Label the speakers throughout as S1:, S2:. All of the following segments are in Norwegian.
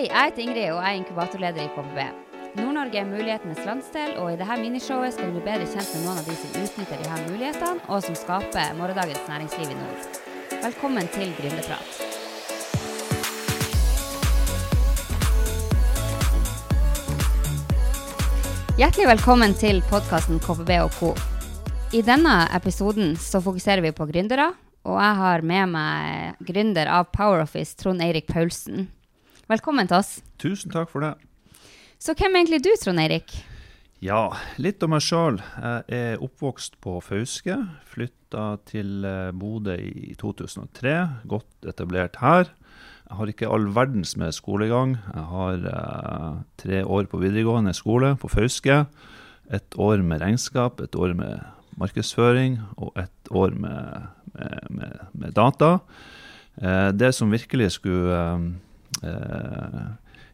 S1: Hei, jeg heter Ingrid, og jeg er inkubatorleder i KBB. Nord-Norge er mulighetenes landsdel, og i dette minishowet skal du bli bedre kjent med noen av de som utnytter her mulighetene, og som skaper morgendagens næringsliv i nord. Velkommen til Gründerprat. Hjertelig velkommen til podkasten KPB og co. I denne episoden så fokuserer vi på gründere, og jeg har med meg gründer av PowerOffice, Trond Eirik Paulsen. Velkommen til oss.
S2: Tusen takk for det.
S1: Så hvem er egentlig du, Trond Eirik?
S2: Ja, litt om meg sjøl. Jeg er oppvokst på Fauske. Flytta til eh, Bodø i 2003. Godt etablert her. Jeg har ikke all verdens med skolegang. Jeg har eh, tre år på videregående skole på Fauske. Et år med regnskap, et år med markedsføring og et år med, med, med, med data. Eh, det som virkelig skulle eh, eh,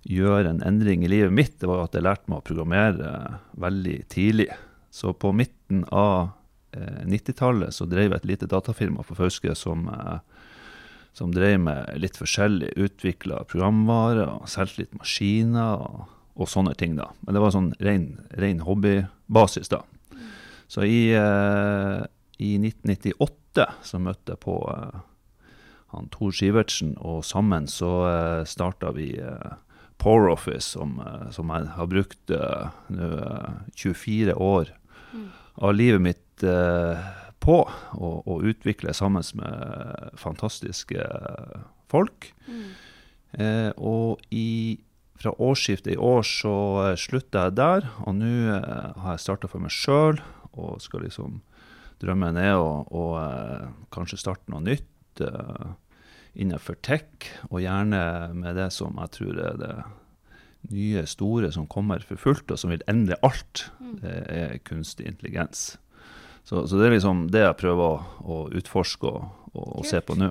S2: gjøre en endring i livet mitt, det var at jeg lærte meg å programmere veldig tidlig. Så på midten av eh, 90-tallet så drev jeg et lite datafirma på Fauske som, eh, som drev med litt forskjellig. Utvikla programvare og solgte litt maskiner og, og, sånne ting. da. Men det var sånn ren, ren hobbybasis, da. Så i, eh, i 1998 så møtte jeg på eh, han Tor Sivertsen, og sammen så uh, starta vi uh, PowerOffice, som, uh, som jeg har brukt nå 24 år mm. av livet mitt på å, å utvikle sammen med fantastiske folk. Mm. og i, fra årsskiftet i år så slutta jeg der, og nå har jeg starta for meg sjøl og skal liksom Drømmen er å, å kanskje starte noe nytt innenfor tech, og gjerne med det som jeg tror er det nye, store som kommer for fullt, og som vil endre alt. Mm. Det er kunstig intelligens. Så, så det er liksom det jeg prøver å, å utforske og, og, og se på nå.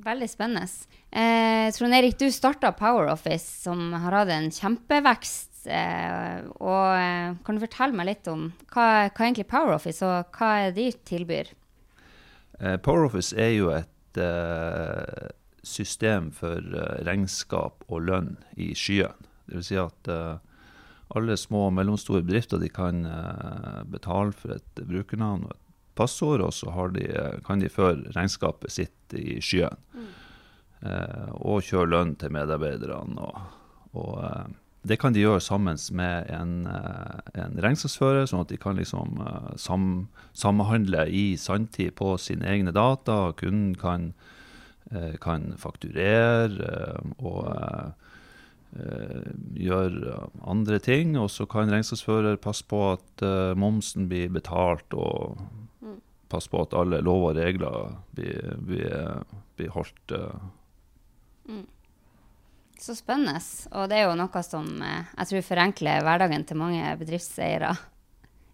S1: Veldig spennende. Eh, Trond Erik, du starta PowerOffice, som har hatt en kjempevekst. Eh, og eh, Kan du fortelle meg litt om hva, hva egentlig PowerOffice og hva er de tilbyr?
S2: Eh, PowerOffice er jo et system for uh, regnskap og lønn i skyen. Dvs. Si at uh, alle små og mellomstore bedrifter de kan betale for et brukernavn og et passord, og så de, kan de føre regnskapet sitt i skyen. Mm. og kjøre lønn til medarbeiderne. og, og det kan de gjøre sammen med en, en regnskapsfører, sånn at de kan liksom sam, samhandle i sanntid på sine egne data. Kunden kan, kan fakturere og gjøre andre ting. Og så kan regnskapsfører passe på at momsen blir betalt, og mm. passe på at alle lover og regler blir, blir, blir holdt. Mm.
S1: Så spennende. Og det er jo noe som eh, jeg tror forenkler hverdagen til mange bedriftseiere.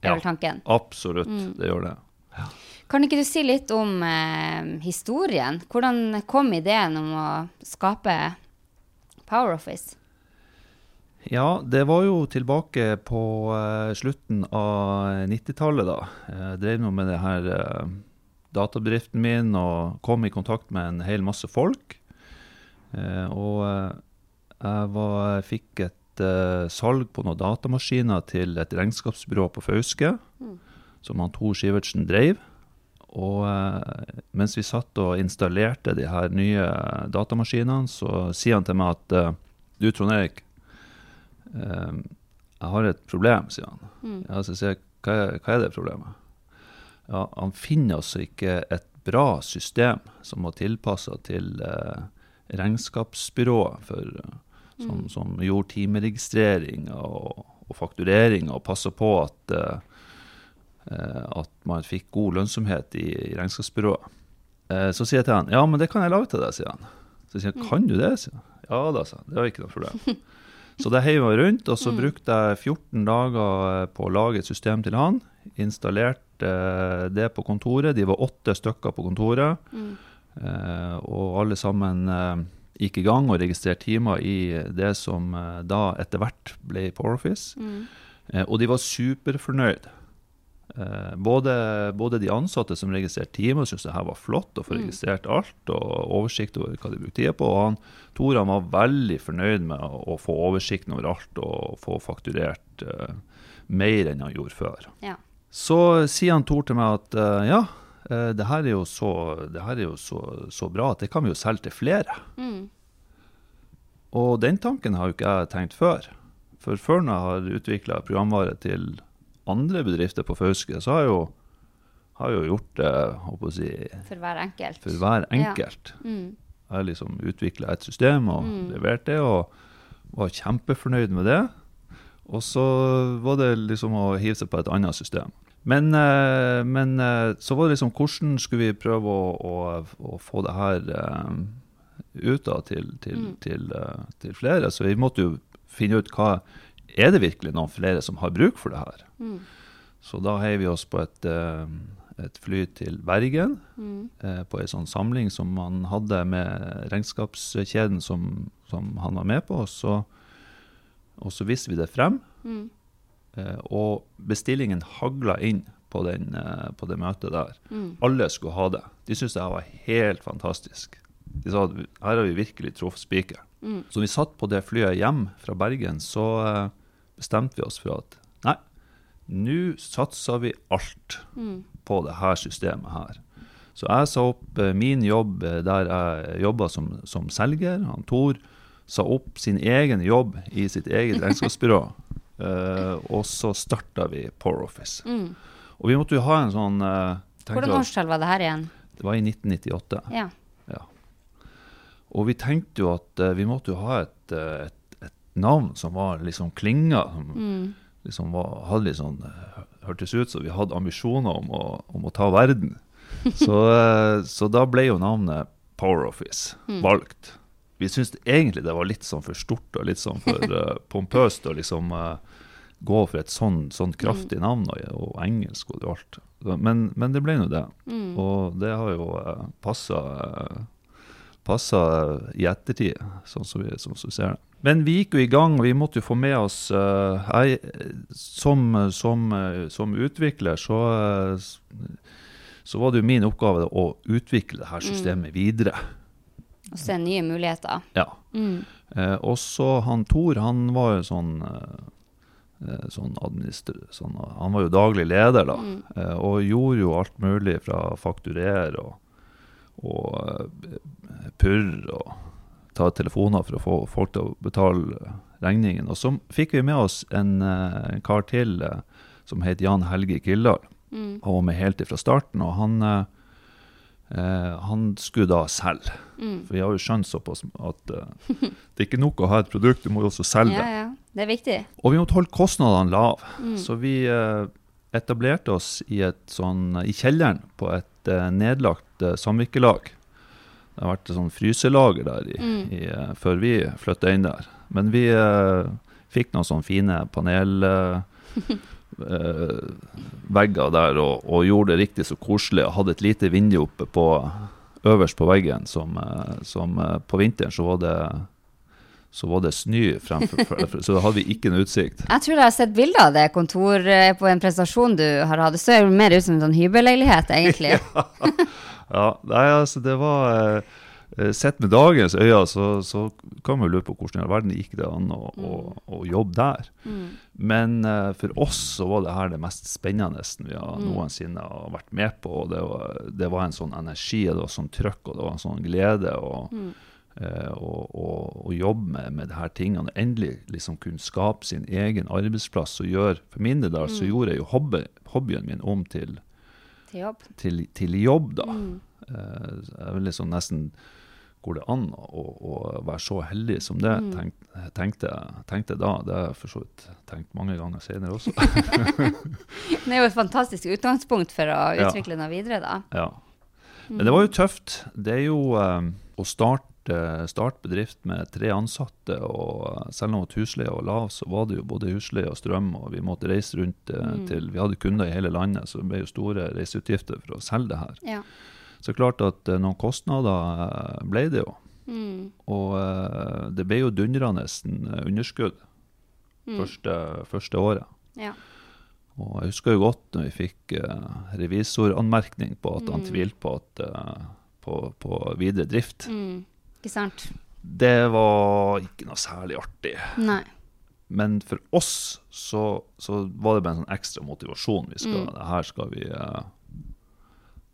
S1: Er ja.
S2: Absolutt, mm. det gjør det. Ja.
S1: Kan ikke du si litt om eh, historien? Hvordan kom ideen om å skape Power Office?
S2: Ja, det var jo tilbake på eh, slutten av 90-tallet, da. Jeg drev nå med det her eh, databedriften min og kom i kontakt med en hel masse folk. Uh, og jeg var, fikk et uh, salg på noen datamaskiner til et regnskapsbyrå på Fauske, mm. som han Tor Sivertsen drev. Og uh, mens vi satt og installerte de her nye datamaskinene, så sier han til meg at uh, Du, Trond Erik, jeg har et problem, sier han. Mm. Ja, så sier jeg, hva er, hva er det problemet? Ja, han finner altså ikke et bra system som var tilpassa til regnskapsbyrået for som, mm. som gjorde timeregistrering og, og fakturering og passa på at, uh, at man fikk god lønnsomhet i, i regnskapsbyrået. Uh, så sier jeg til han ja, men det kan jeg lage til deg, sier han. Så sier han mm. kan du det? sier han. Ja da, sa han. Det var ikke noe problem. Så det heiv jeg rundt, og så mm. brukte jeg 14 dager på å lage et system til han. Installerte det på kontoret. De var åtte stykker på kontoret. Mm. Og alle sammen gikk i gang og registrerte timer i det som eh, da etter hvert ble PowerOffice. Mm. Eh, og de var superfornøyd. Eh, både, både de ansatte som registrerte timer, syntes det her var flott å få
S1: Mm.
S2: registrert alt og oversikt over hva de brukte tida på. Og han, Tor han var veldig fornøyd med å, få oversikten over alt og få fakturert uh, mer enn han gjorde før.
S1: Ja.
S2: Så sier han Tor til meg at uh, ja, det her er jo, så, er jo så, så bra at det kan vi jo selge til flere.
S1: Mm.
S2: Og den tanken har jo ikke jeg tenkt før. For før når jeg har utvikla programvare til andre bedrifter på Fauske, så har jeg jo, har jeg jo gjort det si,
S1: For hver enkelt.
S2: for hver
S1: Ja. Mm.
S2: Jeg har liksom utvikla et system og
S1: Mm.
S2: levert det, og var kjempefornøyd med det. Og så var det liksom å hive seg på et annet system. Men, eh, men eh, så var det liksom hvordan skulle vi prøve å, å, å få det her eh, ut da til, til,
S1: Mm.
S2: til, til flere. Så vi måtte jo finne ut hva Er det virkelig noen flere som har bruk for det her?
S1: Mm.
S2: Så da heiv vi oss på et, et fly til Bergen
S1: Mm.
S2: på en sånn samling som man hadde med regnskapskjeden som, som han var med på. Og så, og så viste vi det frem,
S1: Mm.
S2: Eh, og bestillingen hagla inn på, den, eh, på det møtet der.
S1: Mm.
S2: Alle skulle ha det. De syntes det var helt fantastisk. De sa at her har vi virkelig truffet spikeren.
S1: Mm.
S2: Så vi satt på det flyet hjem fra Bergen, så eh, bestemte vi oss for at nei, nå satser vi alt
S1: Mm.
S2: på det her systemet her. Så jeg sa opp min jobb der jeg jobba som, som selger. Han Tor sa opp sin egen jobb i sitt eget regnskapsbyrå. Eh, og så starta vi Power Office.
S1: Mm.
S2: Og vi måtte jo ha en sånn uh,
S1: Hvordan årstall var det her igjen?
S2: Det var i 1998.
S1: Ja.
S2: Og vi tenkte jo at uh, vi måtte jo ha et, et, et navn som var liksom klinga. Som
S1: Mm.
S2: liksom var, hadde litt sånn, hørtes ut som vi hadde ambisjoner om å, om å ta verden. Så, så da ble jo navnet Power Office
S1: Mm.
S2: valgt. Vi syntes egentlig det var litt sånn for stort og litt sånn for uh, pompøst å liksom uh, gå for et sånn, sånn kraftig navn og, og engelsk og alt. Men, men det ble nå det.
S1: Mm.
S2: Og det har jo uh, passa passa i ettertid, sånn som vi, sånn som vi ser det. Men vi gikk jo i gang, og vi måtte jo få med oss eh, jeg, som, som, eh, som utvikler, så, eh, så var det jo min oppgave å utvikle det her systemet videre.
S1: Og se nye muligheter.
S2: Ja.
S1: Mm.
S2: Eh, og så han Tor, han var jo sånn eh, eh, Sånn Sånn, han var jo daglig leder, da.
S1: Mm.
S2: Eh, og gjorde jo alt mulig fra fakturere og, og eh, purr og ta telefoner for å få folk til å betale regningen. Og så fikk vi med oss en, eh, en kar til som het Jan Helge Kildahl.
S1: Mm.
S2: Han var med helt fra starten, og han, eh, han skulle da selge.
S1: Mm.
S2: For vi har jo skjønt såpass at uh, det er ikke nok å ha et produkt, du må jo også selge det.
S1: ja. Det er viktig.
S2: Og vi måtte holde kostnadene lave.
S1: Mm.
S2: Så vi uh, etablerte oss i, et sånn, i kjelleren på et nedlagt samvirkelag. Det har vært et sånn fryselager der i,
S1: Mm.
S2: i, før vi flytta inn der. Men vi fikk noen sånne fine panel... Eh, vegger der og, og gjorde det riktig så koselig. Og hadde et lite vindu oppe på, øverst på veggen som, eh, som eh, På vinteren så var det så var det snø fremfor, for- så da hadde vi ikke noe utsikt.
S1: Jeg tror jeg har sett bilder av det kontor eh, på en presentasjon du har hatt. Det ser mer ut som en sånn hybelleilighet, egentlig.
S2: Ja, nei, altså det var eh, Sett med dagens øyne, så, så kan man lure på hvordan i all verden gikk det an å, å, å jobbe der.
S1: Mm.
S2: Men uh, for oss så var det her det mest spennende vi har
S1: Mm.
S2: noensinne har vært med på. og det var, det var en sånn energi, det var sånn trøkk og det var en sånn glede.
S1: Mm.
S2: eh, å- å jobbe med, med de her tingene. Endelig liksom kunne skape sin egen arbeidsplass. og gjøre, For min del så
S1: Mm.
S2: gjorde jeg jo hobby, hobbyen min om til,
S1: Til jobb.
S2: til, til jobb. da.
S1: Mm.
S2: Eh, jeg vil liksom nesten Går det an å, å være så heldig som det?
S1: Mm.
S2: Tenk, tenkte, tenkte da. Det har jeg for så vidt tenkt mange ganger senere også.
S1: Det er jo et fantastisk utgangspunkt for å
S2: Ja.
S1: utvikle noe videre, da.
S2: ja. Men det var jo tøft. Det er jo um, å starte, starte bedrift med tre ansatte, og selv om husleia var lav, så var det jo både husleie og strøm, og vi måtte reise rundt eh,
S1: Mm.
S2: til Vi hadde kunder i hele landet, så det ble jo store reiseutgifter for å selge det her.
S1: Ja.
S2: Så klart at eh, noen kostnader eh, ble det jo.
S1: Mm.
S2: Og eh, det ble jo dundrende underskudd
S1: Mm.
S2: første, første året.
S1: Ja.
S2: Og jeg husker jo godt når vi fikk revisoranmerkning på at han
S1: Mm.
S2: tvilte på, at, på, på videre drift.
S1: Mm. Ikke sant?
S2: Det var ikke noe særlig artig.
S1: Nei.
S2: Men for oss så, så var det bare en sånn ekstra motivasjon. Vi skal,
S1: Mm.
S2: Det her skal vi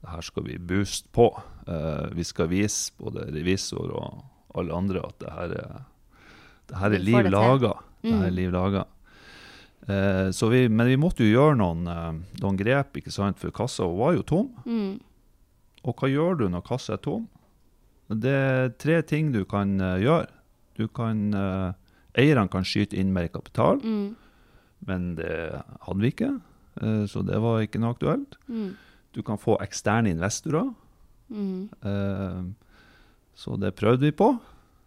S2: det her skal vi booste på. Eh, vi skal vise både revisor og alle andre at det her er, det her er liv laga. Det her er
S1: Mm.
S2: liv laga. Eh, så vi, men vi måtte jo gjøre noen, eh, noen grep, for kassa var jo tom.
S1: Mm.
S2: Og hva gjør du når kassa er tom? Det er tre ting du kan uh, gjøre. Du kan, uh, eierne kan skyte inn mer kapital,
S1: Mm.
S2: men det hadde vi ikke, Uh, så det var ikke noe aktuelt.
S1: Mm.
S2: Du kan få eksterne investorer,
S1: Mm.
S2: Uh, så det prøvde vi på.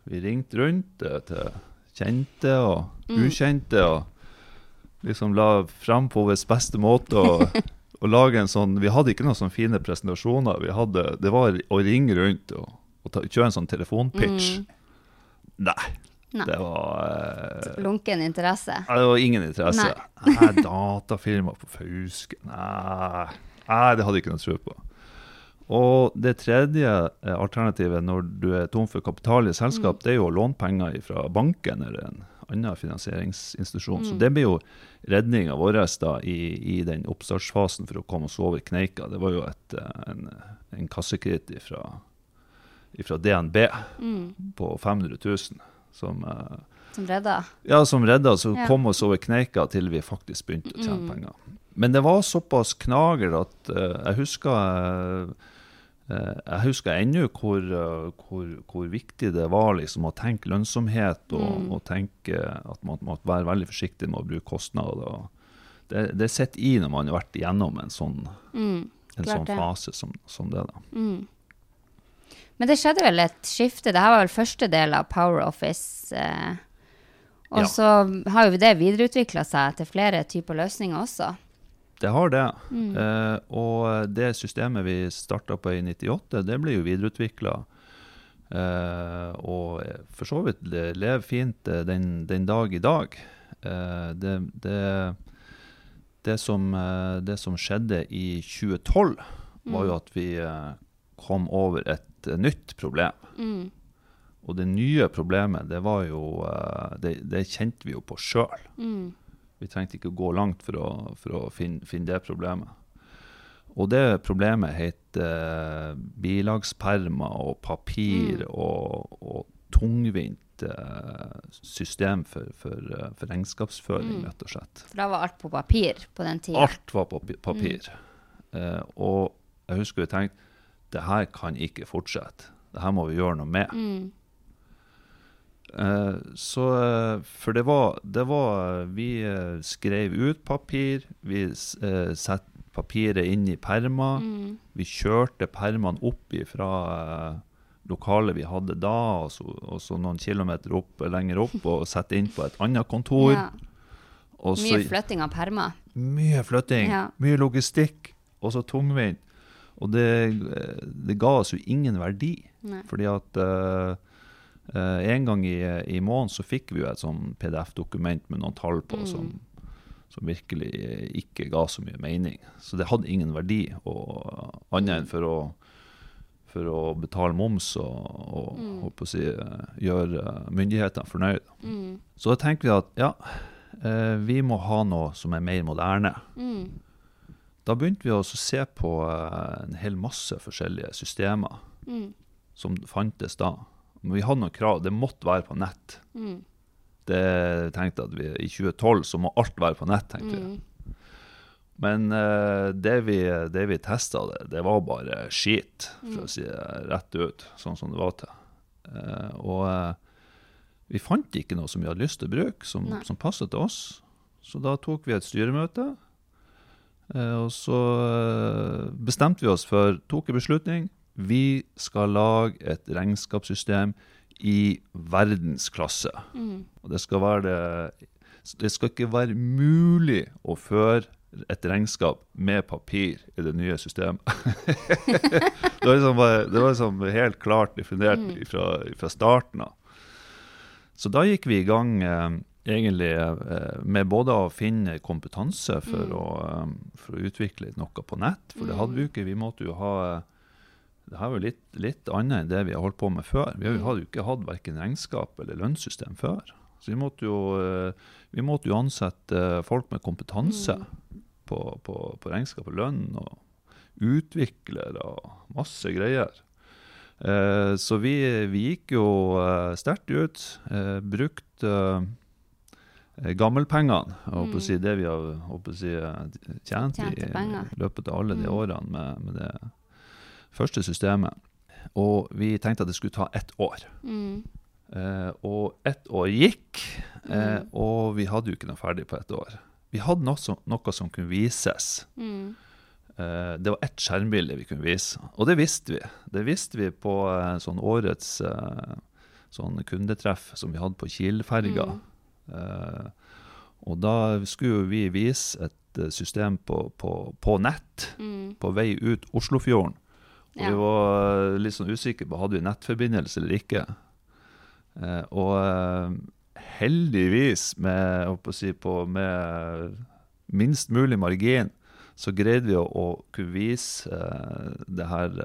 S2: Vi ringte rundt uh, til kjente og
S1: Mm.
S2: ukjente, og liksom la fram på vår beste måte. Og, og lage en sånn, Vi hadde ikke noen sånne fine presentasjoner. Vi hadde, det var å ringe rundt og, og ta, kjøre en sånn telefonpitch.
S1: Mm.
S2: Nei.
S1: Nei.
S2: Det var eh,
S1: Lunken interesse.
S2: Nei, det var ingen interesse. Nei, datafirma på Fauske Nei. Nei, det hadde jeg ikke noe tro på. Og det tredje eh, alternativet når du er tom for kapital i selskap, selskap, det er jo å låne penger fra banken eller en annen finansieringsinstitusjon. Så
S1: Mm.
S2: det blir jo redninga vår da, i, i den oppstartsfasen for å komme oss over kneika. Det var jo et, eh, en, en kassekreditt fra, DNB
S1: Mm.
S2: på 500 000 som eh,
S1: Som redda.
S2: ja, som redda, så
S1: Ja.
S2: kom oss over kneika til vi faktisk begynte å tjene
S1: Mm.
S2: penger. Men det var såpass knager at uh, jeg husker uh, jeg husker ennå hvor, hvor, hvor viktig det var liksom, å tenke lønnsomhet og,
S1: Mm.
S2: og tenke at man måtte være veldig forsiktig med å bruke kostnader. Det, det sitter i når man har vært igjennom en sånn,
S1: Mm.
S2: en sånn fase som, som det.
S1: Mm. Men det skjedde vel et skifte. Dette var vel første del av Power Office. Eh, og
S2: Ja.
S1: så har jo det videreutvikla seg til flere typer løsninger også.
S2: Det har det.
S1: Mm.
S2: Eh, og det systemet vi starta på i 98, det ble jo videreutvikla. Eh, og for så vidt le- lever fint eh, den, den dag i dag. Eh, det, det, det, som, eh, det som skjedde i 2012, var jo at vi eh, kom over et nytt problem.
S1: Mm.
S2: Og det nye problemet, det var jo Det, det kjente vi jo på sjøl.
S1: Mm.
S2: Vi trengte ikke å gå langt for å, for å finne, finne det problemet. Og det problemet het eh, bilagspermer og papir
S1: Mm.
S2: og, og tungvint eh, system for, for, eh, for regnskapsføring,
S1: Mm.
S2: rett og slett.
S1: For da var alt på papir på den tida.
S2: Alt var på papir. papir. Eh, og jeg husker vi tenkte det her kan ikke fortsette. Det her må vi gjøre noe med.
S1: Mm.
S2: Eh, så eh, For det var, det var Vi eh, skrev ut papir. Vi satte papiret inn i permer.
S1: Mm.
S2: Vi kjørte permene opp fra lokalet vi hadde da, og så, og så noen kilometer opp, lenger opp, og sette inn på et annet kontor.
S1: Ja.
S2: Også,
S1: Mye flytting av permer.
S2: mye flytting,
S1: Ja.
S2: mye logistikk, og så tungvint. Og det, det ga oss jo ingen verdi.
S1: Nei.
S2: Fordi at eh, en gang i, i måneden så fikk vi jo et sånn PDF-dokument med noen tall på
S1: Mm.
S2: som, som virkelig eh, ikke ga så mye mening. Så det hadde ingen verdi, og, annet enn for å, for å betale moms og, og
S1: Mm.
S2: håper å si, eh, gjøre eh, myndighetene fornøyd.
S1: Mm.
S2: Så da tenkte vi at ja, eh, vi må ha noe som er mer moderne.
S1: Mm.
S2: Da begynte vi også å se på eh, en hel masse forskjellige systemer
S1: Mm.
S2: som fantes da. Men vi hadde noen krav. Det måtte være på nett.
S1: Mm.
S2: Det tenkte at vi, I 2012 så må alt være på nett, tenkte vi.
S1: Mm.
S2: Men uh, det vi, det vi testa, det, det var bare skit, for
S1: Mm.
S2: å si det rett ut, sånn som det var til. Uh, og uh, vi fant ikke noe som vi hadde lyst til å bruke, som,
S1: Nei.
S2: som passet til oss. Så da tok vi et styremøte, og så bestemte vi oss for, tok en beslutning, vi skal lage et regnskapssystem i verdensklasse.
S1: Mm.
S2: Og det skal være det Det skal ikke være mulig å føre et regnskap med papir i det nye systemet. det, var liksom det var liksom helt klart definert
S1: Mm.
S2: fra, fra starten av. Så da gikk vi i gang eh, egentlig eh, med både å finne kompetanse for,
S1: Mm.
S2: å, um, for å utvikle noe på nett, for det hadde vi jo ikke. Vi måtte jo ha Det her er jo litt, litt annet enn det vi har holdt på med før. Vi
S1: Mm.
S2: hadde jo ikke hatt verken regnskap eller lønnssystem før. Så vi måtte jo, eh, vi måtte jo ansette folk med kompetanse
S1: Mm.
S2: på, på, på regnskap og lønn, og utviklere og masse greier. Eh, så vi, vi gikk jo eh, sterkt ut. Eh, brukte eh, gammelpengene, å si,
S1: Mm.
S2: det vi har si, eh, tjent i
S1: Tjente penger.
S2: løpet av alle de
S1: Mm.
S2: årene med, med det første systemet. Og vi tenkte at det skulle ta ett år.
S1: Mm.
S2: Eh, og ett år gikk, eh,
S1: Mm.
S2: og vi hadde jo ikke noe ferdig på ett år. Vi hadde noe som, noe som kunne vises.
S1: Mm.
S2: Eh, det var ett skjermbilde vi kunne vise, og det visste vi. Det visste vi på eh, sånn årets eh, sånn kundetreff som vi hadde på Kiel-ferga.
S1: Mm.
S2: Eh, og da skulle vi vise et system på, på, på nett
S1: Mm.
S2: på vei ut Oslofjorden.
S1: Ja.
S2: vi var eh, litt sånn usikre på hadde vi nettforbindelse eller ikke. Eh, og eh, heldigvis, med, si, på, med minst mulig margin, så greide vi å, å kunne vise eh, det, her,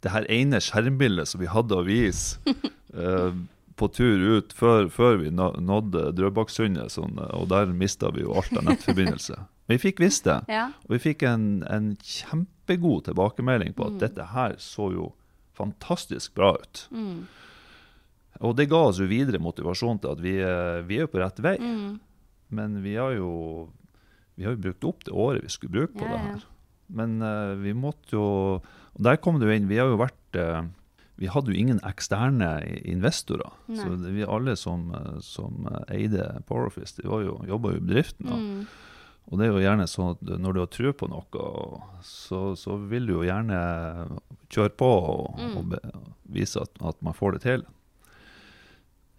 S2: det her ene skjermbildet som vi hadde å vise eh, på tur ut før, før vi nådde Drøbaksundet, sånn, og der mista vi jo alt av nettforbindelse. Men vi fikk visst det.
S1: Ja.
S2: Og vi fikk en, en kjempegod tilbakemelding på at
S1: Mm.
S2: dette her så jo fantastisk bra ut.
S1: Mm.
S2: Og det ga oss jo videre motivasjon til at vi, eh, vi er på rett vei.
S1: Mm.
S2: Men vi har jo vi har jo brukt opp det året vi skulle bruke på
S1: Ja,
S2: det her. Men uh, vi måtte jo Og der kom det jo inn. Vi har jo vært eh, Vi hadde jo ingen eksterne investorer.
S1: Nei.
S2: Så det, vi alle som, eh, som eide Powerfist, de var jo, jobba jo i bedriften. Og,
S1: Mm.
S2: Og det er jo gjerne sånn at når du har tro på noe, så, så vil du jo gjerne kjøre på og,
S1: Mm.
S2: og be, vise at, at man får det til.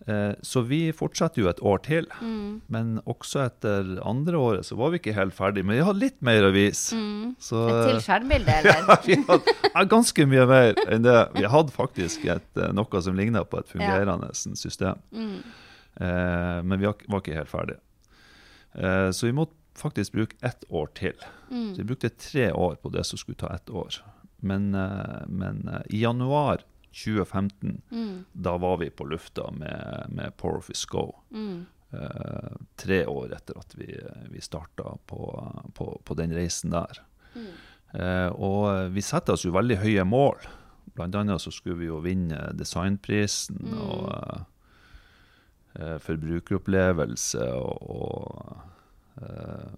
S2: Eh, så vi fortsatte jo et år til,
S1: Mm.
S2: men også etter andre året så var vi ikke helt ferdig, men vi hadde litt mer å vise.
S1: Mm.
S2: Så,
S1: Et til skjermbilde, eller?
S2: ja, vi hadde ganske mye mer enn det. Vi hadde faktisk et, eh, noe som lignet på et fungerende system.
S1: Mm.
S2: Eh, men vi var ikke helt ferdig. Eh, så vi måtte faktisk bruke ett år til. Så
S1: Mm.
S2: vi brukte tre år på det som skulle ta ett år. Men, eh, men eh, i januar 2015,
S1: Mm.
S2: da var vi på lufta med, med Poweroffice Go.
S1: Mm.
S2: Eh, tre år etter at vi, vi starta på, på, på den reisen der.
S1: Mm.
S2: Eh, og vi setter oss jo veldig høye mål. Blant annet så skulle vi jo vinne designprisen
S1: Mm.
S2: og eh, forbrukeropplevelse og, og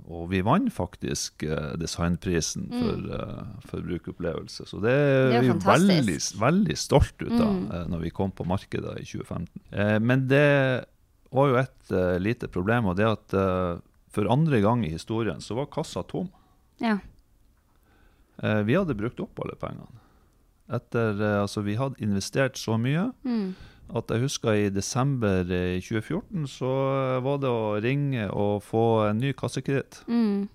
S2: og vi vant faktisk eh, designprisen
S1: Mm.
S2: for uh, forbrukeropplevelse. Så det
S1: Det
S2: er
S1: er
S2: vi veldig, veldig stolt ut av
S1: Mm.
S2: eh, når vi kom på markedet i 2015. Eh, men det var jo et eh, lite problem, og det at eh, for andre gang i historien så var kassa tom.
S1: Ja.
S2: Eh, vi hadde brukt opp alle pengene. Etter, eh, altså vi hadde investert så mye
S1: Mm.
S2: At jeg husker i desember eh, 2014 så eh, var det å ringe og få en ny kassekreditt.
S1: Mm.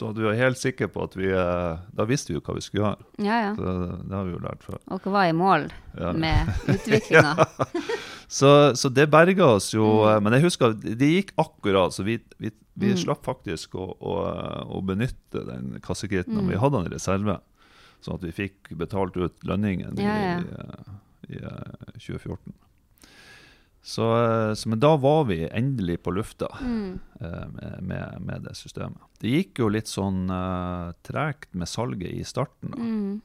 S2: Så du er helt sikker på at vi eh, Da visste vi jo hva vi skulle gjøre.
S1: Ja, ja.
S2: Så det har vi jo lært før.
S1: Og hva var i mål
S2: Ja.
S1: med utviklinga.
S2: Så, så det berga oss jo.
S1: Mm.
S2: eh, Men jeg husker det gikk akkurat, så vi, vi, vi
S1: Mm.
S2: slapp faktisk å, å, å benytte den kassekreditten
S1: Mm.
S2: vi hadde den i reserve. Sånn at vi fikk betalt ut lønningen
S1: Ja, ja.
S2: i, i, i eh, 2014. Så, eh, så, men da var vi endelig på lufta
S1: Mm.
S2: eh, med, med, det systemet. Det gikk jo litt sånn uh, tregt med salget i starten. da.
S1: Mm.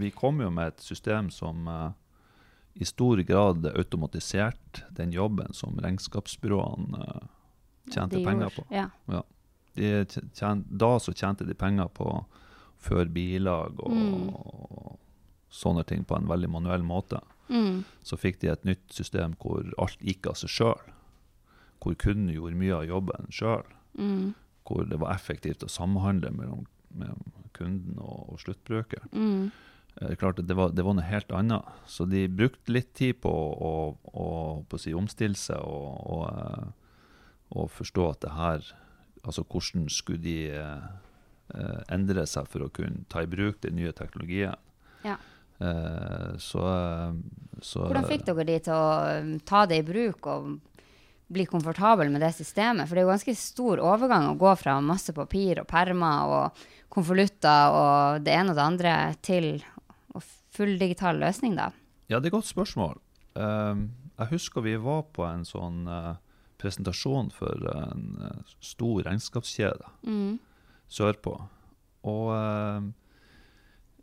S2: Vi kom jo med et system som uh, i stor grad automatiserte den jobben som regnskapsbyråene uh, tjente
S1: ja,
S2: penger på.
S1: Ja.
S2: De Tjente, da så tjente de penger på å føre bilag og,
S1: Mm.
S2: og sånne ting på en veldig manuell måte.
S1: Mm.
S2: Så fikk de et nytt system hvor alt gikk av seg sjøl. Hvor kunden gjorde mye av jobben sjøl.
S1: Mm.
S2: Hvor det var effektivt å samhandle mellom, mellom kunden og, og sluttbruker.
S1: Mm.
S2: Eh, klart det var, det var noe helt annet. Så de brukte litt tid på å, å, på å si, omstille seg og, og, eh, og forstå at det her Altså hvordan skulle de eh, eh, endre seg for å kunne ta i bruk den nye teknologien.
S1: Ja.
S2: Eh, så, eh, så
S1: Hvordan fikk dere de til å um, ta det i bruk, og bli komfortabel med det systemet. For det er jo ganske stor overgang å gå fra masse papir og permer og konvolutter og det ene og det andre til full digital løsning, da.
S2: Ja, det er et godt spørsmål. Um, jeg husker vi var på en sånn uh, presentasjon for en stor regnskapskjede
S1: Mm.
S2: sørpå. Og uh,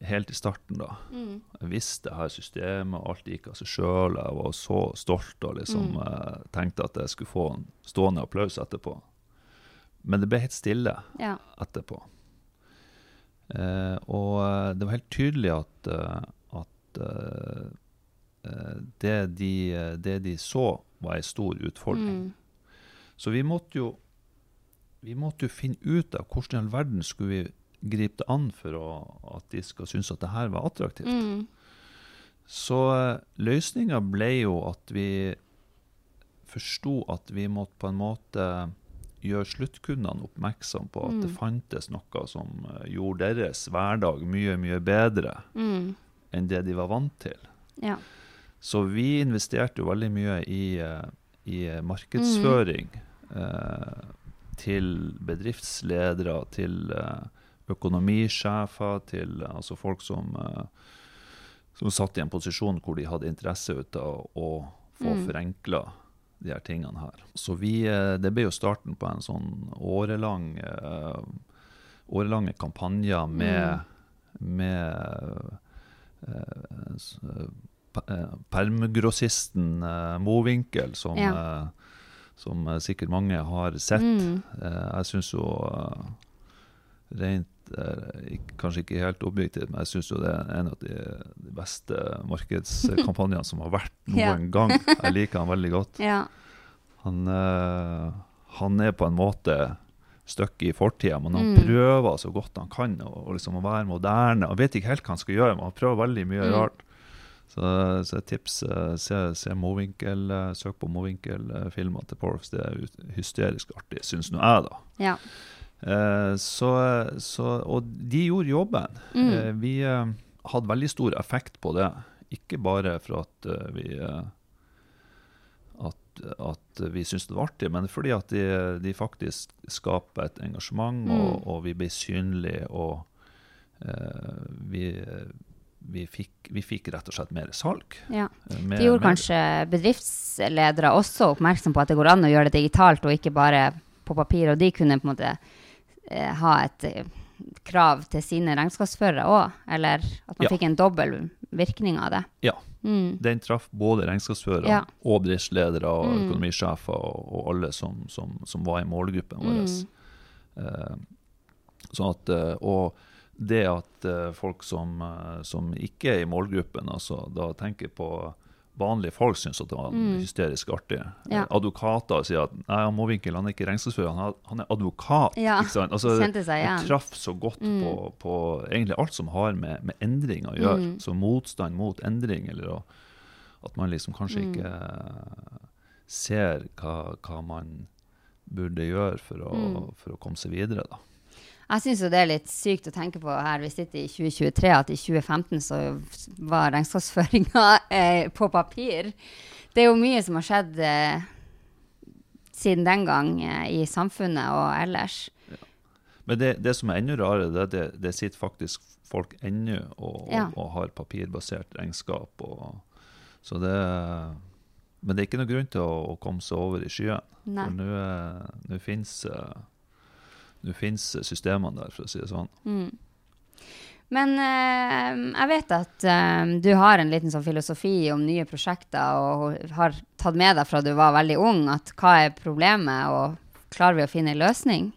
S2: helt i starten, da.
S1: Mm.
S2: Jeg visste det her systemet, alt gikk av seg sjøl. Jeg var så stolt og liksom
S1: Mm.
S2: eh, tenkte at jeg skulle få en stående applaus etterpå. Men det ble helt stille
S1: Ja.
S2: etterpå. Eh, og eh, det var helt tydelig at, eh, at eh, eh, det, de, det de så, var ei stor utfordring.
S1: Mm.
S2: Så vi måtte jo vi måtte jo finne ut av hvordan i all verden skulle vi gripe det an for å, at de skal synes at det her var attraktivt.
S1: Mm.
S2: Så eh, løsninga ble jo at vi forsto at vi måtte på en måte gjøre sluttkundene oppmerksom på at det
S1: Mm.
S2: fantes noe som eh, gjorde deres hverdag mye, mye bedre
S1: Mm.
S2: enn det de var vant til.
S1: Ja.
S2: Så vi investerte jo veldig mye i, eh, i markedsføring
S1: Mm.
S2: eh, til bedriftsledere, til eh, økonomisjefer, til eh, altså folk som, eh, som satt i en posisjon hvor de hadde interesse ut av å få
S1: Mm.
S2: forenkla de her tingene her. Så vi, eh, det ble jo starten på en sånn årelang årelange kampanjer med, med pe- eh, permgrossisten Mowinckel, som,
S1: Ja.
S2: som sikkert mange har sett.
S1: Mm.
S2: Jeg syns jo rent eh, Kanskje ikke helt objektivt, men jeg syns det er en av de, de beste markedskampanjene som har vært noen
S1: Ja.
S2: gang. Jeg liker han veldig godt.
S1: ja.
S2: Han, eh, han er på en måte stuck i fortida, men han
S1: Mm.
S2: prøver så godt han kan å, liksom være moderne. Han vet ikke helt hva han skal gjøre, men han prøver veldig mye
S1: Mm.
S2: rart. Så, så et tips, eh, se, se Mowinckel, eh, søk på Mowinckel-filmer til Porfs. Det er hysterisk artig, syns nå jeg, da.
S1: ja.
S2: Eh, så, så, og de gjorde jobben.
S1: Mm.
S2: Eh, vi eh, hadde veldig stor effekt på det. Ikke bare for at vi at, at vi syntes det var artig, men fordi at de, de faktisk skaper et engasjement,
S1: Mm.
S2: og, og vi ble synlige, og uh, vi, vi, fikk, vi fikk rett og slett mer salg.
S1: ja.
S2: Mer,
S1: de gjorde
S2: mer.
S1: kanskje bedriftsledere også oppmerksom på at det går an å gjøre det digitalt, og ikke bare på papir. Og de kunne på en måte eh, ha et eh, krav til sine regnskapsførere òg. Eller at man
S2: Ja.
S1: fikk en dobbel virkning av det.
S2: Ja.
S1: Mm.
S2: Den traff både regnskapsførere
S1: Ja.
S2: og bedriftsledere og
S1: Mm.
S2: økonomisjefer og, og alle som, som, som var i målgruppen vår.
S1: Mm.
S2: Eh, sånn at, eh, og det at eh, folk som, som ikke er i målgruppen, altså da tenker på vanlige folk syns at det var
S1: Mm.
S2: hysterisk artig.
S1: Ja.
S2: Advokater sier at nei, han Mowinckel er ikke regnskapsfører, han, han er advokat.
S1: Ja,
S2: ikke sant? Altså,
S1: seg
S2: han
S1: igjen.
S2: traff så godt
S1: Mm.
S2: på, på egentlig alt som har med, med endring å gjøre.
S1: Mm.
S2: Så motstand mot endring, eller at man liksom kanskje
S1: Mm.
S2: ikke eh, ser hva, hva man burde gjøre for å,
S1: Mm.
S2: for å komme seg videre. Da.
S1: Jeg syns jo det er litt sykt å tenke på her vi sitter i 2023, at i 2015 så var regnskapsføringa eh, på papir. Det er jo mye som har skjedd eh, siden den gang eh, i samfunnet og ellers.
S2: Men det, det som er enda rarere, det er det, det sitter faktisk folk ennå og, og,
S1: Ja.
S2: og har papirbasert regnskap. Og, så det, men det er ikke noe grunn til å, å komme seg over i skyen.
S1: Nei.
S2: For nå eh, nå fins nå fins systemene der, for å si det sånn.
S1: Mm. Men eh, jeg vet at eh, du har en liten sånn filosofi om nye prosjekter, og har tatt med deg fra du var veldig ung, at hva er problemet, og klarer vi å finne en løsning?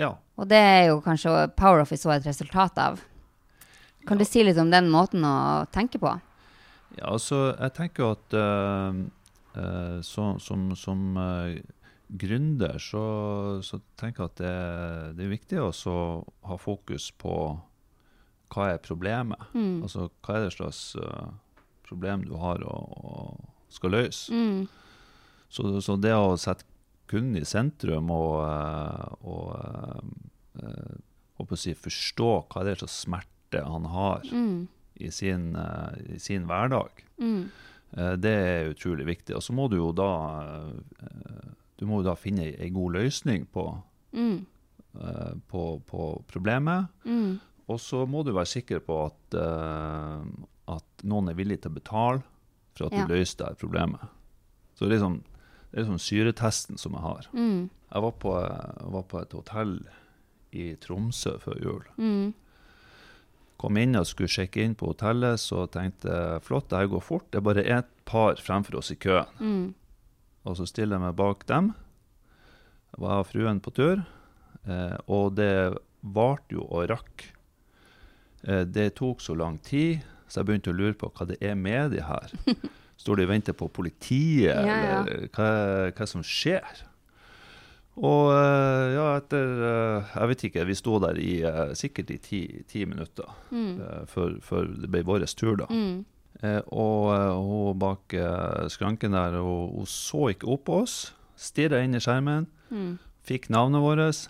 S2: Ja.
S1: Og det er jo kanskje Power Office også et resultat av. Kan du si litt om den måten å tenke på?
S2: Ja, altså, jeg tenker at eh, eh, så, som, som eh, gründer så, så tenker jeg at det, det er viktig å ha fokus på hva er problemet.
S1: Mm.
S2: Altså hva er det slags uh, problem du har og, og skal løse.
S1: Mm.
S2: Så, så det å sette kunden i sentrum og, eh, og uh, uh, si, forstå hva det er slags smerte han har
S1: Mm.
S2: i sin, i sin hverdag,
S1: Mm.
S2: Det er utrolig viktig. Og så må du jo da du må jo da finne ei god løsning på,
S1: Mm.
S2: uh, på, på problemet.
S1: Mm.
S2: Og så må du være sikker på at, uh, at noen er villig til å betale for at
S1: Ja.
S2: du løser det problemet. Så det er liksom, det er liksom syretesten som jeg har.
S1: Mm.
S2: Jeg var på, jeg var på et hotell i Tromsø før jul.
S1: Mm.
S2: Kom inn og skulle sjekke inn på hotellet, så tenkte jeg flott, det her går fort. Det er bare ett par fremfor oss i køen. Og så stiller jeg meg bak dem. Var fruen på tur. Eh, og det varte jo og rakk. Eh, det tok så lang tid, så jeg begynte å lure på hva det er med de her. Står de og venter på politiet,
S1: Ja, ja.
S2: eller hva, hva som skjer? Og eh, ja, etter eh, Jeg vet ikke, vi sto der i eh, sikkert i ti, ti minutter
S1: Mm.
S2: før, før det ble vår tur, da.
S1: Mm.
S2: Eh, og eh, hun bak eh, skranken der, hun, hun så ikke opp på oss, stirra inn i skjermen,
S1: Mm.
S2: fikk navnet vårt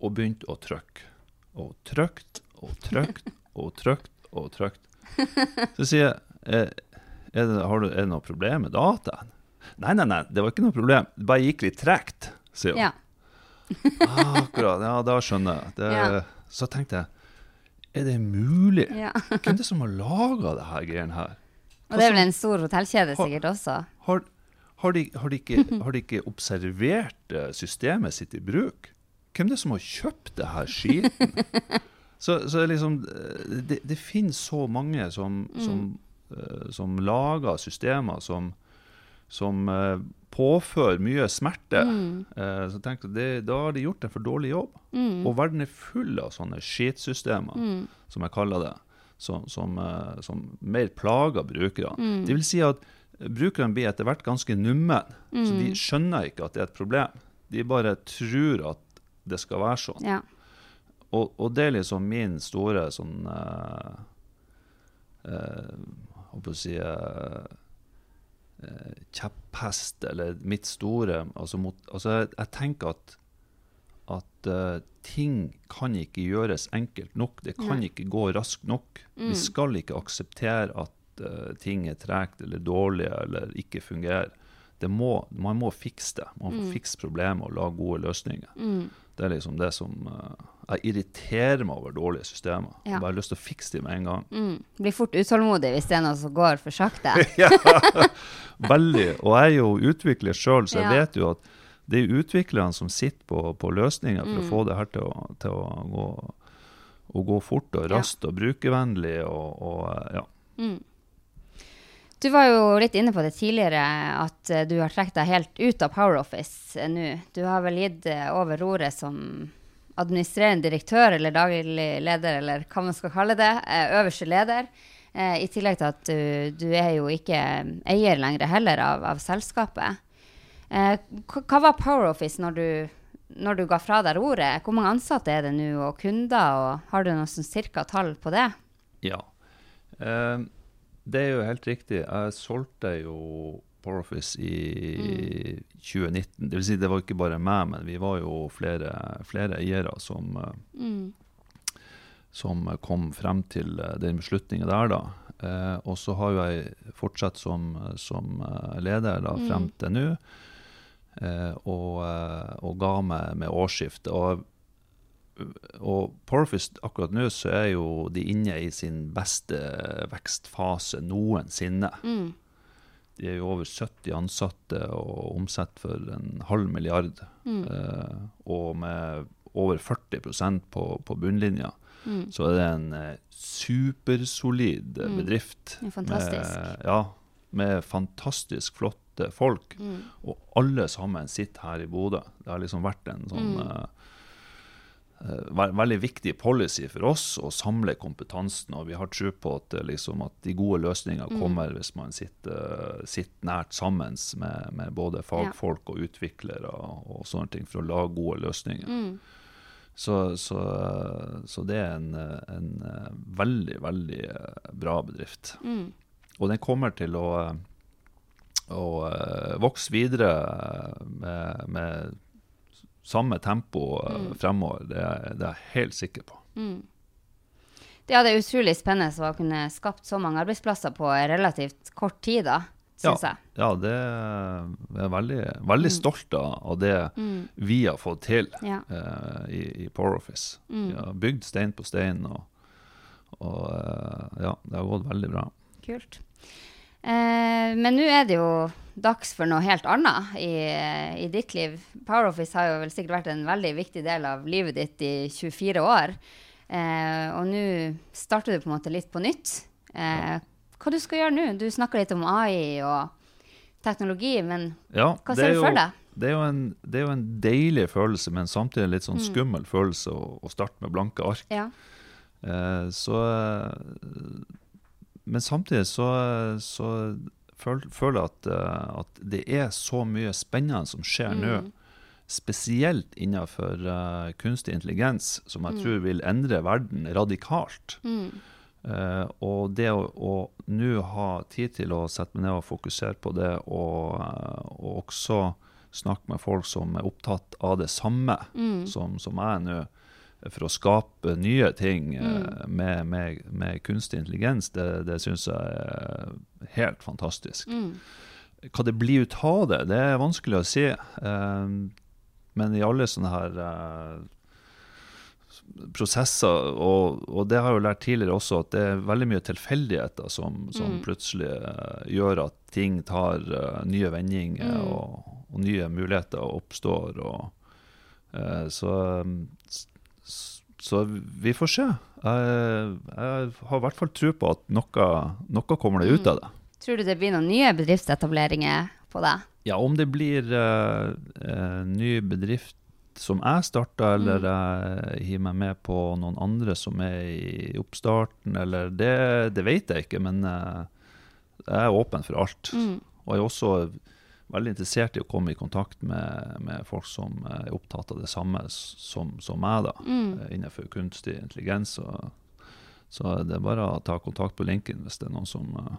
S2: og begynte å trykke. Og trykt og trykt og trykt og trykt. Så sier jeg er det, har du, er det noe problem med dataen? Nei, nei, nei, det var ikke noe problem. Det bare gikk litt tregt, sier hun.
S1: Ja.
S2: Akkurat, ja, da skjønner jeg. Det,
S1: Ja.
S2: Så tenkte jeg, er det mulig?
S1: ja.
S2: Hvem er det som har laga det her greien her?
S1: Og det er vel en stor hotellkjede sikkert også.
S2: Har, har, de, har, de ikke, har de ikke observert eh, systemet sitt i bruk? Hvem er det som har kjøpt det her skiten? så, så liksom, eh, det, det finnes så mange som, som, eh, som lager systemer som, som påfører mye smerte.
S1: Mm.
S2: Eh, så tenk, det, da har de gjort en for dårlig jobb.
S1: Mm.
S2: Og verden er full av sånne skitsystemer,
S1: Mm.
S2: som jeg kaller det, som, som, eh, som mer plager brukerne.
S1: Mm.
S2: Det vil si at brukerne blir etter hvert ganske nummen, så de
S1: Mm.
S2: skjønner ikke at det er et problem. De bare tror at det skal være sånn.
S1: Ja.
S2: Og, og det er liksom min store sånn uh, Hva på å si eh, eh, Kjepphest, eller mitt store Altså, mot, altså jeg, jeg tenker at at uh, ting kan ikke gjøres enkelt nok. Det kan
S1: Nei.
S2: ikke gå raskt nok.
S1: Mm.
S2: Vi skal ikke akseptere at uh, ting er tregt eller dårlige eller ikke fungerer. Det må, man må fikse det. Man må
S1: Mm.
S2: fikse problemet og lage gode løsninger.
S1: Mm.
S2: Det er liksom det som uh, Jeg irriterer meg over dårlige systemer.
S1: Ja.
S2: Jeg har lyst til å fikse dem med en gang.
S1: Mm. Blir fort utålmodig hvis det er noe som går for sakte.
S2: ja, veldig. Og jeg er jo utvikler sjøl, så jeg
S1: Ja.
S2: vet jo at det er utviklerne som sitter på, på løsninger for
S1: Mm.
S2: å få det her til å, til å, gå, å gå fort og
S1: Ja.
S2: og brukervennlig. Og, og eh, ja.
S1: Mm. Du var jo litt inne på det tidligere, at eh, du har trukket deg helt ut av Power Office eh, nå. Du har vel gitt over roret som administrerende direktør eller daglig leder, eller hva man skal kalle det. Øverste leder. I tillegg til at du, du er jo ikke eier lenger heller av, av selskapet. Eh, hva var Power Office når du, når du ga fra deg ordet? Hvor mange ansatte er det nå, og kunder? og Har du noe sånn cirka tall på det?
S2: ja. Eh, det er jo helt riktig. Jeg solgte jo Power Office i 2019. Det vil si, det var ikke bare meg, men vi var jo flere, flere eiere som
S1: Mm.
S2: som kom frem til eh, den beslutningen der, da. Eh, og så har jo jeg fortsatt som, som eh, leder da, frem
S1: Mm.
S2: til nå, og, eh, og ga meg med årsskiftet. Og, og Porfist akkurat nå så er jo de inne i sin beste vekstfase noensinne.
S1: Mm.
S2: De er jo over 70 ansatte og omsetter for en halv milliard.
S1: Mm.
S2: Eh, og med over 40% på, på bunnlinja
S1: Mm.
S2: så er det en eh, supersolid eh,
S1: Mm.
S2: bedrift.
S1: Fantastisk.
S2: Med, ja, med fantastisk flotte folk.
S1: Mm.
S2: Og alle sammen sitter her i Bodø. Det har liksom vært en sånn
S1: Mm.
S2: eh, ve- veldig viktig policy for oss å samle kompetansen, og vi har tro på at, eh, liksom, at de gode løsningene
S1: Mm.
S2: kommer hvis man sitter, sitter nært sammen med, med både fagfolk og utviklere og, og sånne ting, for å lage gode løsninger.
S1: Mm.
S2: Så, så, så det er en, en veldig, veldig bra bedrift.
S1: Mm.
S2: Og den kommer til å, å eh, vokse videre eh, med, med samme tempo eh,
S1: Mm.
S2: fremover. Det det er jeg helt sikker på.
S1: Mm. Ja, det er utrolig spennende å kunne skapt så mange arbeidsplasser på relativt kort tid. da. syns jeg.
S2: Ja, det jeg er veldig, veldig
S1: Mm.
S2: stolt av, det
S1: Mm.
S2: vi har fått til
S1: Ja.
S2: uh, i, i Power Office.
S1: Mm.
S2: Vi har bygd stein på stein, og, og uh, ja, det har gått veldig bra.
S1: Kult. Eh, men nå er det jo dags for noe helt annet i, i ditt liv. Power Office har jo vel sikkert vært en veldig viktig del av livet ditt i 24 år. Eh, og nå starter du på en måte litt på nytt. Eh, hva du skal gjøre nå? Du snakker litt om AI og teknologi, men
S2: Ja,
S1: hva ser
S2: er
S1: du for deg?
S2: Det er, en, det er jo en deilig følelse, men samtidig en litt sånn
S1: Mm.
S2: skummel følelse å, å starte med blanke ark.
S1: Ja.
S2: Eh, så Men samtidig så, så føler jeg at, eh, at det er så mye spennende som skjer nå.
S1: Mm.
S2: Spesielt innenfor uh, kunstig intelligens, som jeg
S1: Mm.
S2: tror vil endre verden radikalt.
S1: Mm.
S2: Uh, og det å, å nå ha tid til å sette meg ned og fokusere på det, og, uh, og også snakke med folk som er opptatt av det samme
S1: Mm.
S2: som, som jeg er nå, for å skape nye ting eh,
S1: Mm.
S2: med, med, med kunstig intelligens, det, det syns jeg er helt fantastisk.
S1: Mm.
S2: Hva det blir ut av det, det er vanskelig å si. Eh, men i alle sånne her eh, prosesser, og, og det har jeg jo lært tidligere også, at det er veldig mye tilfeldigheter som, som
S1: Mm.
S2: plutselig eh, gjør at ting tar eh, nye vendinger,
S1: Mm.
S2: og, og nye muligheter oppstår. Og, eh, så, så vi får se. Jeg, jeg har i hvert fall tro på at noe, noe kommer det ut
S1: Mm.
S2: av det.
S1: Tror du det blir noen nye bedriftsetableringer på det?
S2: Ja, om det blir uh, ny bedrift som jeg starta, eller
S1: Mm.
S2: jeg hiver meg med på noen andre som er i oppstarten, eller det, det vet jeg ikke, men eh, jeg er åpen for alt.
S1: Mm.
S2: Og jeg er også veldig interessert i å komme i kontakt med, med folk som er opptatt av det samme som, som meg, da,
S1: Mm.
S2: eh, innenfor kunstig intelligens. Og, så det er bare å ta kontakt på linken hvis det er noen som, eh,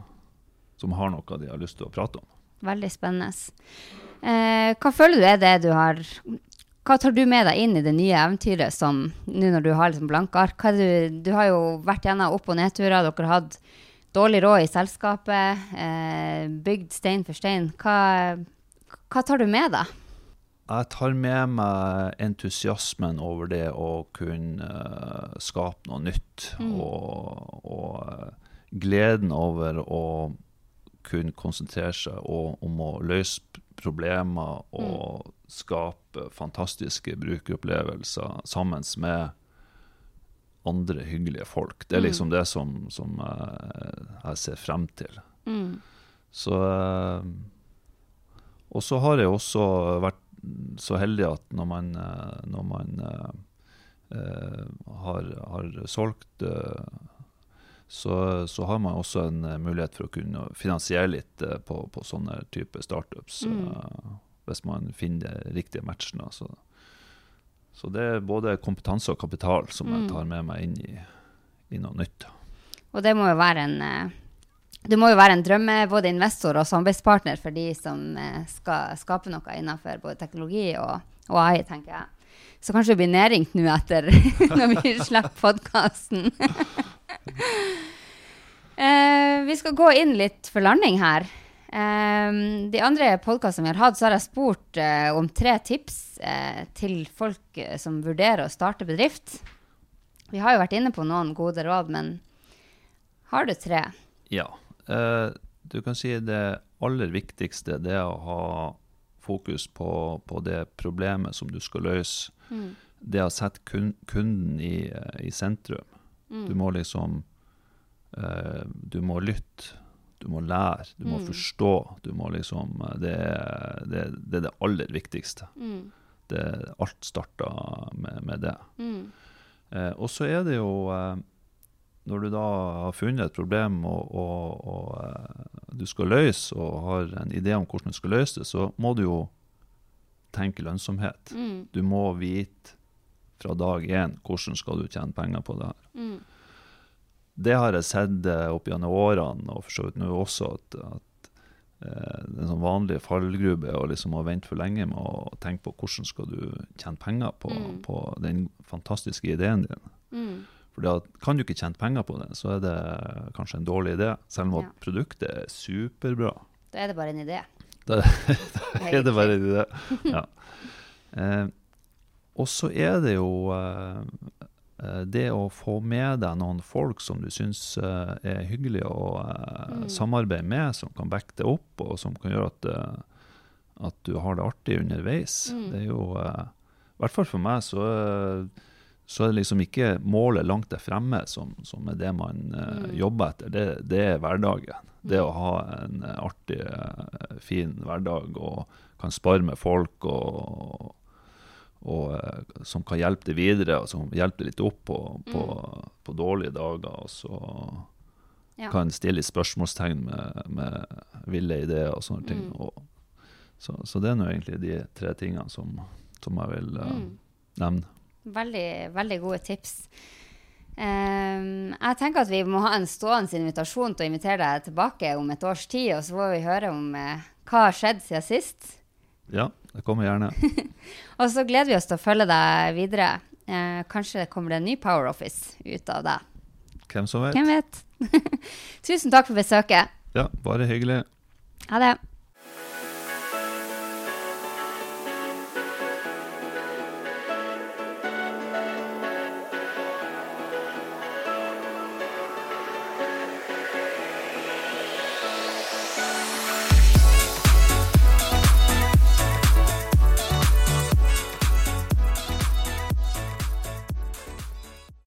S2: som har noe de har lyst til å prate om.
S1: Veldig spennende. Eh, hva føler du er det du har Hva tar du med deg inn i det nye eventyret som nå når du har liksom blanke ark? Du, du har jo vært gjennom opp- og nedturer, dere har hatt dårlig råd i selskapet, eh, bygd stein for stein. Hva, hva tar du med deg?
S2: Jeg tar med meg entusiasmen over det å kunne uh, skape noe nytt.
S1: Mm.
S2: Og, og eh, gleden over å kunne konsentrere seg og, om å løse problemer og skape fantastiske brukeropplevelser sammen med andre hyggelige folk. Det er
S1: Mm.
S2: liksom det som, som eh, jeg ser frem til.
S1: Mm.
S2: Så eh, Og så har jeg også vært så heldig at når man, eh, når man eh, har, har solgt så, så har man også en mulighet for å kunne finansiere litt på, på sånne type startups.
S1: Mm.
S2: hvis man finner de riktige matchene. Så, så det er både kompetanse og kapital som
S1: Mm.
S2: jeg tar med meg inn i, i noe nytt.
S1: Og det må jo være en eh, jo være en drømme både investor og samarbeidspartner for de som eh, skal skape noe innenfor både teknologi og, og AI, tenker jeg. Så kanskje du blir nedringt nå etter når vi slipper podkasten. eh, vi skal gå inn litt for landing her. Eh, de andre podkastene vi har hatt, så har jeg spurt eh, om tre tips eh, til folk eh, som vurderer å starte bedrift. Vi har jo vært inne på noen gode råd, men har du tre?
S2: Ja. Du kan si det aller viktigste det er å ha fokus på, på det problemet som du skal løse.
S1: Mm.
S2: Det å sette kun, kunden i, i sentrum.
S1: Mm.
S2: Du må liksom Du må lytte. Du må lære. Du må
S1: Mm.
S2: forstå. Du må liksom eh, Det, er- det, det det aller viktigste.
S1: Mm.
S2: Det, alt starter med, med det.
S1: Mm.
S2: Eh, og så er det jo eh, Når du da har funnet et problem og, og, og eh, du skal løse, og har en idé om hvordan du skal løse det, så må du jo tenke lønnsomhet.
S1: Mm.
S2: Du må vite fra dag én hvordan skal du tjene penger på det her.
S1: Mm.
S2: Det har jeg sett eh, opp gjennom årene, og for så vidt nå også, at, at eh, en sånn vanlig fallgrube er å liksom vente for lenge med å tenke på hvordan skal du tjene penger på,
S1: Mm.
S2: på den fantastiske ideen din.
S1: Mm.
S2: For kan du ikke tjene penger på det, så er det kanskje en dårlig idé, selv om
S1: Ja.
S2: at produktet er superbra.
S1: Da er det bare en idé.
S2: Da, da er det bare det. Ja. Eh, og så er det jo eh, det å få med deg noen folk som du syns eh, er hyggelig å eh,
S1: Mm.
S2: samarbeide med, som kan backe deg opp, og som kan gjøre at, eh, at du har det artig underveis.
S1: Mm.
S2: Det er jo eh, I hvert fall for meg så, eh, så er det liksom ikke målet langt der fremme som, som er det man eh,
S1: Mm.
S2: jobber etter. Det, det er hverdagen. Det
S1: Mm.
S2: å ha en eh, artig, eh, fin hverdag og kan spare med folk og, og eh, som kan hjelpe deg videre, og som hjelper deg litt opp på, på, på dårlige dager. Og så
S1: Mm. Ja.
S2: kan stille spørsmålstegn med, med ville ideer og sånne ting.
S1: Mm.
S2: Og, så, så det er nå egentlig de tre tingene som, som jeg vil uh,
S1: Mm.
S2: nevne.
S1: Veldig, veldig gode tips. Um, jeg tenker at vi må ha en stående invitasjon til å invitere deg tilbake om et års tid, og så får vi høre om uh, hva har skjedd siden sist.
S2: Ja, det kommer gjerne.
S1: Og så gleder vi oss til å følge deg videre. Eh, kanskje kommer det en ny Power Office ut av deg.
S2: Hvem som vet.
S1: Hvem vet? Tusen takk for besøket.
S2: Ja, bare hyggelig.
S1: Ha det.